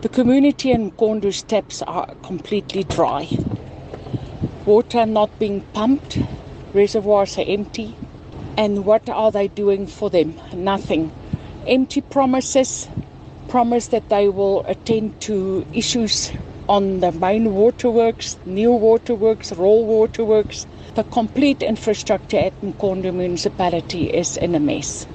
The community in Kondu's taps are completely dry. Water not being pumped, reservoirs are empty. And what are they doing for them? Nothing. Empty promises, promise that they will attend to issues on the main waterworks, new waterworks, raw waterworks. The complete infrastructure at Mkhondo municipality is in a mess.